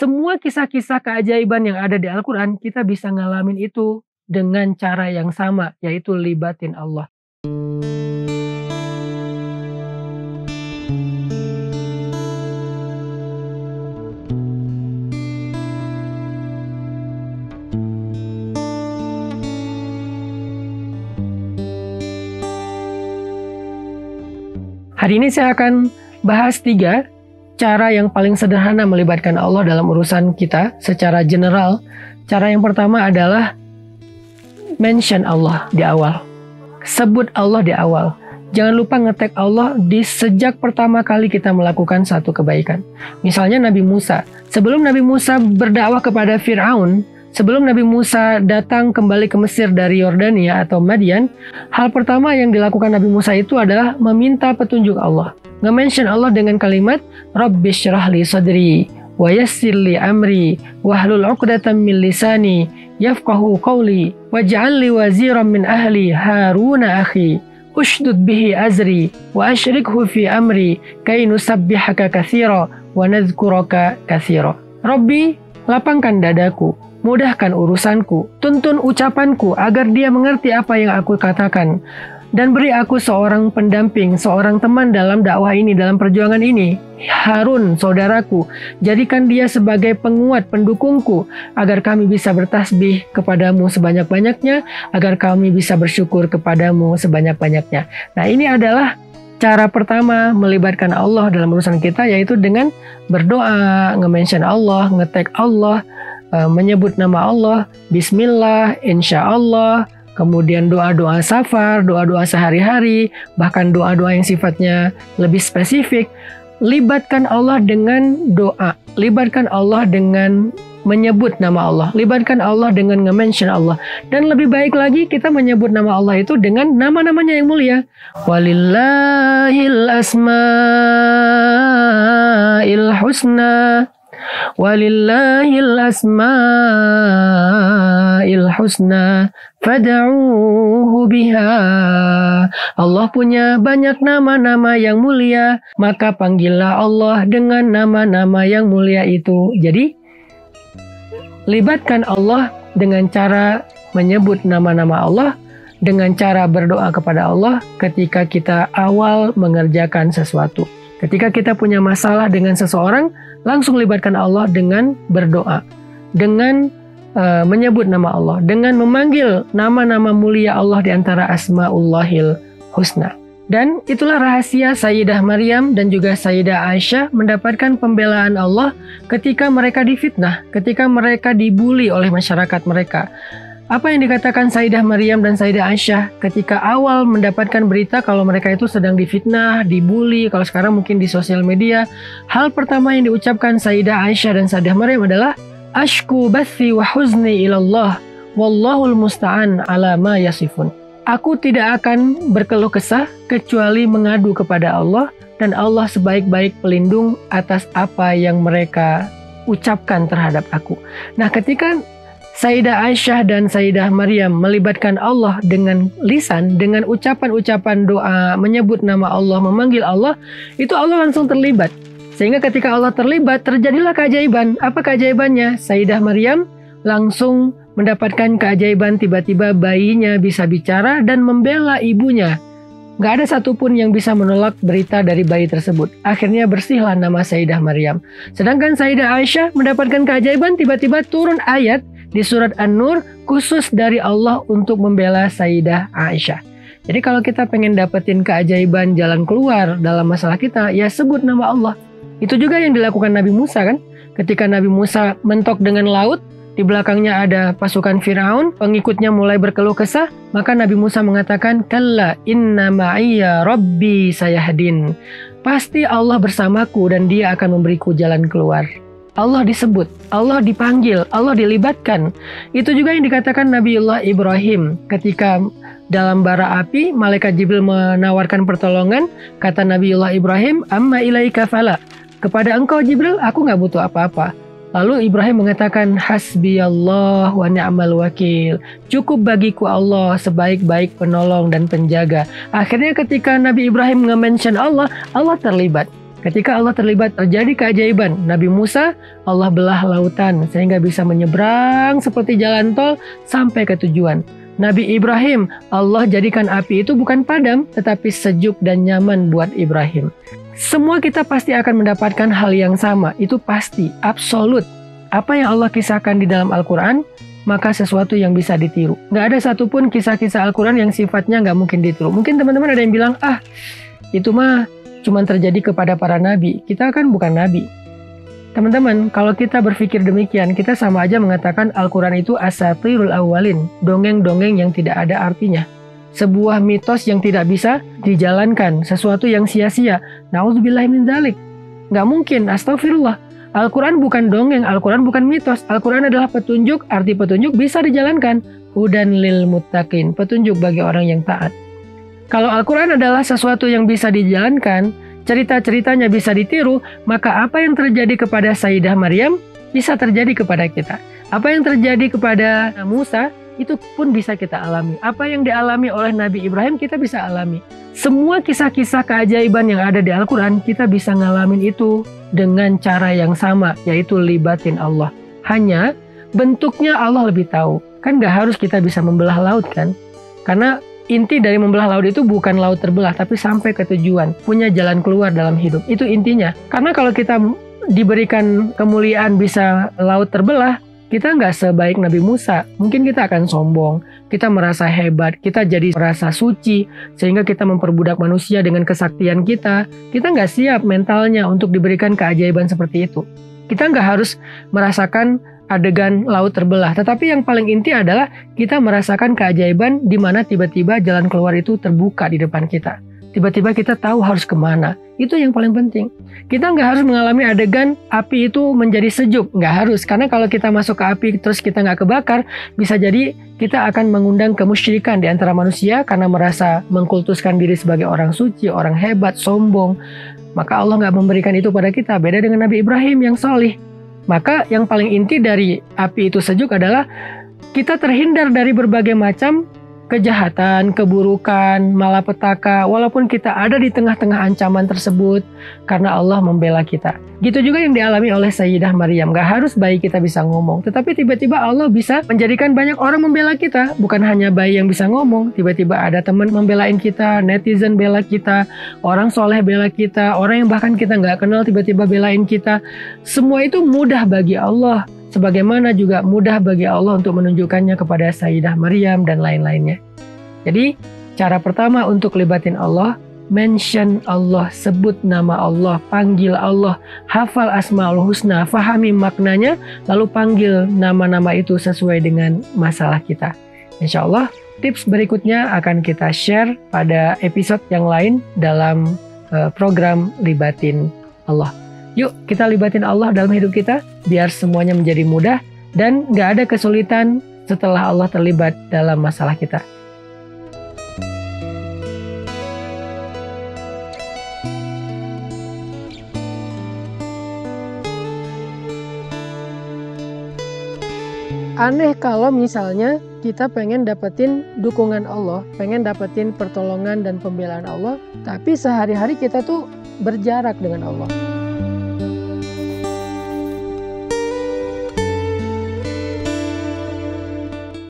semua kisah-kisah keajaiban yang ada di Al-Quran, kita bisa ngalamin itu dengan cara yang sama, yaitu libatin Allah. Hari ini saya akan bahas tiga cara yang paling sederhana melibatkan Allah dalam urusan kita secara general. Cara yang pertama adalah mention Allah di awal. Sebut Allah di awal. Jangan lupa ngetek Allah di sejak pertama kali kita melakukan satu kebaikan. Misalnya Nabi Musa. Sebelum Nabi Musa berdakwah kepada Fir'aun, Sebelum Nabi Musa datang kembali ke Mesir dari Yordania atau Madian, hal pertama yang dilakukan Nabi Musa itu adalah meminta petunjuk Allah. Nge-mention Allah dengan kalimat Rabbi syrahli sadri wa yassirli amri wahlul 'uqdatam min lisani yafqahu qawli waj'al li waziran min ahli Haruna akhi ushdud bihi azri wa ashrikhu fi amri kay nusabbihaka katsira wa nadhkuraka katsira. Rabbi, lapangkan dadaku Mudahkan urusanku, tuntun ucapanku agar dia mengerti apa yang aku katakan. Dan beri aku seorang pendamping, seorang teman dalam dakwah ini, dalam perjuangan ini. Harun, saudaraku, jadikan dia sebagai penguat pendukungku, agar kami bisa bertasbih kepadamu sebanyak-banyaknya, agar kami bisa bersyukur kepadamu sebanyak-banyaknya. Nah ini adalah cara pertama melibatkan Allah dalam urusan kita, yaitu dengan berdoa, nge-mention Allah, nge-tag Allah, uh, menyebut nama Allah, Bismillah, Insya Allah, kemudian doa-doa safar, doa-doa sehari-hari, bahkan doa-doa yang sifatnya lebih spesifik. Libatkan Allah dengan doa, libatkan Allah dengan menyebut nama Allah, libatkan Allah dengan nge-mention Allah. Dan lebih baik lagi kita menyebut nama Allah itu dengan nama-namanya yang mulia. Walillahil asma'il husna Walillahil asma'il husna fad'uhu biha. Allah punya banyak nama-nama yang mulia, maka panggillah Allah dengan nama-nama yang mulia itu. Jadi, libatkan Allah dengan cara menyebut nama-nama Allah dengan cara berdoa kepada Allah ketika kita awal mengerjakan sesuatu. Ketika kita punya masalah dengan seseorang, langsung libatkan Allah dengan berdoa, dengan uh, menyebut nama Allah, dengan memanggil nama-nama mulia Allah di antara Asmaullahil Husna. Dan itulah rahasia Sayyidah Maryam dan juga Sayyidah Aisyah mendapatkan pembelaan Allah ketika mereka difitnah, ketika mereka dibully oleh masyarakat mereka. Apa yang dikatakan Sayyidah Maryam dan Sayyidah Aisyah ketika awal mendapatkan berita kalau mereka itu sedang difitnah, dibully, kalau sekarang mungkin di sosial media, hal pertama yang diucapkan Sayyidah Aisyah dan Sayyidah Maryam adalah Ashku bathi wa huzni ilallah wallahul musta'an ala ma yasifun. Aku tidak akan berkeluh kesah kecuali mengadu kepada Allah dan Allah sebaik-baik pelindung atas apa yang mereka ucapkan terhadap aku. Nah, ketika Sayyidah Aisyah dan Sayyidah Maryam melibatkan Allah dengan lisan, dengan ucapan-ucapan doa, menyebut nama Allah, memanggil Allah, itu Allah langsung terlibat. Sehingga ketika Allah terlibat, terjadilah keajaiban. Apa keajaibannya? Sayyidah Maryam langsung mendapatkan keajaiban tiba-tiba bayinya bisa bicara dan membela ibunya. Gak ada satupun yang bisa menolak berita dari bayi tersebut. Akhirnya bersihlah nama Sayyidah Maryam. Sedangkan Sayyidah Aisyah mendapatkan keajaiban tiba-tiba turun ayat di surat An-Nur khusus dari Allah untuk membela Sayyidah Aisyah. Jadi kalau kita pengen dapetin keajaiban jalan keluar dalam masalah kita, ya sebut nama Allah. Itu juga yang dilakukan Nabi Musa kan? Ketika Nabi Musa mentok dengan laut, di belakangnya ada pasukan Firaun, pengikutnya mulai berkeluh kesah, maka Nabi Musa mengatakan, "Kalla inna ma'iyya rabbi sayahdin." Pasti Allah bersamaku dan dia akan memberiku jalan keluar. Allah disebut, Allah dipanggil, Allah dilibatkan. Itu juga yang dikatakan Nabiullah Ibrahim. Ketika dalam bara api malaikat Jibril menawarkan pertolongan kata Nabiullah Ibrahim amma ilaika fala. Kepada engkau Jibril aku nggak butuh apa-apa. Lalu Ibrahim mengatakan hasbi Allah wa ni'mal wakil. Cukup bagiku Allah sebaik-baik penolong dan penjaga. Akhirnya ketika Nabi Ibrahim nge-mention Allah Allah terlibat Ketika Allah terlibat terjadi keajaiban, Nabi Musa Allah belah lautan sehingga bisa menyeberang seperti jalan tol sampai ke tujuan. Nabi Ibrahim, Allah jadikan api itu bukan padam, tetapi sejuk dan nyaman buat Ibrahim. Semua kita pasti akan mendapatkan hal yang sama, itu pasti, absolut. Apa yang Allah kisahkan di dalam Al-Quran, maka sesuatu yang bisa ditiru. Nggak ada satupun kisah-kisah Al-Quran yang sifatnya nggak mungkin ditiru. Mungkin teman-teman ada yang bilang, ah itu mah cuma terjadi kepada para nabi. Kita kan bukan nabi. Teman-teman, kalau kita berpikir demikian, kita sama aja mengatakan Al-Quran itu asatirul awalin, dongeng-dongeng yang tidak ada artinya. Sebuah mitos yang tidak bisa dijalankan, sesuatu yang sia-sia. Nauzubillah min dzalik. Nggak mungkin, astagfirullah. Al-Quran bukan dongeng, Al-Quran bukan mitos. Al-Quran adalah petunjuk, arti petunjuk bisa dijalankan. Hudan lil muttaqin, petunjuk bagi orang yang taat. Kalau Al-Quran adalah sesuatu yang bisa dijalankan, cerita-ceritanya bisa ditiru, maka apa yang terjadi kepada Sayyidah Maryam bisa terjadi kepada kita. Apa yang terjadi kepada Musa itu pun bisa kita alami. Apa yang dialami oleh Nabi Ibrahim kita bisa alami. Semua kisah-kisah keajaiban yang ada di Al-Quran kita bisa ngalamin itu dengan cara yang sama, yaitu libatin Allah. Hanya bentuknya Allah lebih tahu. Kan gak harus kita bisa membelah laut kan? Karena inti dari membelah laut itu bukan laut terbelah, tapi sampai ke tujuan, punya jalan keluar dalam hidup. Itu intinya. Karena kalau kita diberikan kemuliaan bisa laut terbelah, kita nggak sebaik Nabi Musa. Mungkin kita akan sombong, kita merasa hebat, kita jadi merasa suci, sehingga kita memperbudak manusia dengan kesaktian kita. Kita nggak siap mentalnya untuk diberikan keajaiban seperti itu. Kita nggak harus merasakan adegan laut terbelah. Tetapi yang paling inti adalah kita merasakan keajaiban di mana tiba-tiba jalan keluar itu terbuka di depan kita. Tiba-tiba kita tahu harus ke mana. Itu yang paling penting. Kita nggak harus mengalami adegan api itu menjadi sejuk. Nggak harus. Karena kalau kita masuk ke api terus kita nggak kebakar, bisa jadi kita akan mengundang kemusyrikan di antara manusia karena merasa mengkultuskan diri sebagai orang suci, orang hebat, sombong. Maka Allah nggak memberikan itu pada kita. Beda dengan Nabi Ibrahim yang solih. Maka yang paling inti dari api itu sejuk adalah kita terhindar dari berbagai macam kejahatan, keburukan, malapetaka, walaupun kita ada di tengah-tengah ancaman tersebut karena Allah membela kita. Gitu juga yang dialami oleh Sayyidah Maryam. Gak harus bayi kita bisa ngomong, tetapi tiba-tiba Allah bisa menjadikan banyak orang membela kita. Bukan hanya bayi yang bisa ngomong, tiba-tiba ada teman membelain kita, netizen bela kita, orang soleh bela kita, orang yang bahkan kita nggak kenal tiba-tiba belain kita. Semua itu mudah bagi Allah sebagaimana juga mudah bagi Allah untuk menunjukkannya kepada Sayyidah Maryam dan lain-lainnya. Jadi, cara pertama untuk libatin Allah, mention Allah, sebut nama Allah, panggil Allah, hafal asmaul husna, fahami maknanya, lalu panggil nama-nama itu sesuai dengan masalah kita. Insya Allah, tips berikutnya akan kita share pada episode yang lain dalam uh, program Libatin Allah. Yuk kita libatin Allah dalam hidup kita biar semuanya menjadi mudah dan gak ada kesulitan setelah Allah terlibat dalam masalah kita. Aneh kalau misalnya kita pengen dapetin dukungan Allah, pengen dapetin pertolongan dan pembelaan Allah, tapi sehari-hari kita tuh berjarak dengan Allah.